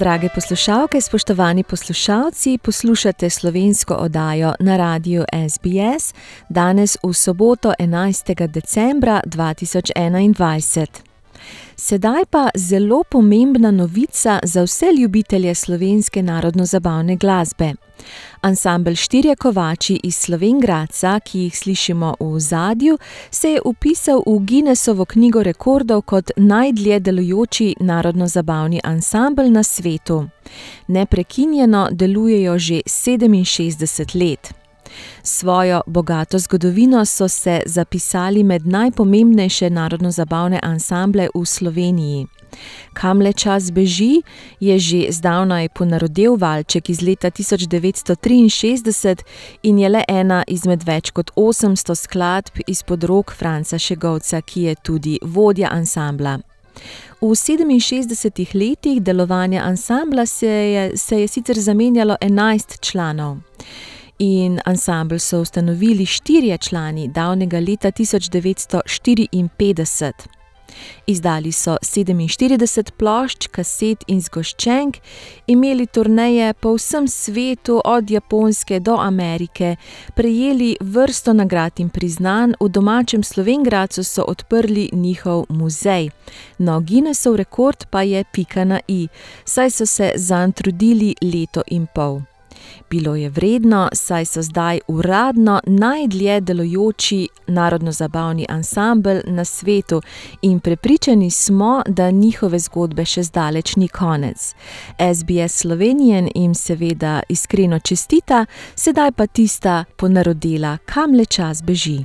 Drage poslušalke, spoštovani poslušalci, poslušate slovensko oddajo na radiju SBS danes v soboto 11. decembra 2021. Sedaj pa zelo pomembna novica za vse ljubitelje slovenske narodno-zabavne glasbe. Ansambl Štirje Kovači iz Slovengraca, ki jih slišimo v zadju, se je upisal v Guinnessovo knjigo rekordov kot najdlje delujoči narodno-zabavni ansambl na svetu. Neprekinjeno delujejo že 67 let. Svojo bogato zgodovino so se zapisali med najpomembnejše narodno-zabavne ansamble v Sloveniji. Kam le čas beži, je že zdavnaj ponarodil valček iz leta 1963 in je le ena izmed več kot 800 skladb izpod rok Franca Šegovca, ki je tudi vodja ansambla. V 67 letih delovanja ansambla se je, se je sicer zamenjalo 11 članov in ansambl so ustanovili štirje člani davnega leta 1954. Izdali so 47 plošč, kaset in zgoščenk, imeli turneje po vsem svetu, od Japonske do Amerike, prejeli vrsto nagrad in priznanj, v domačem Slovengracu so odprli njihov muzej. No, Guinnessov rekord pa je pika na i, saj so se zanj trudili leto in pol. Bilo je vredno, saj so zdaj uradno najdlje delujoči narodno-zabavni ansambl na svetu in prepričani smo, da njihove zgodbe še zdaleč ni konec. SBS Slovenijan jim seveda iskreno čestita, sedaj pa tista ponarodela, kam le čas beži.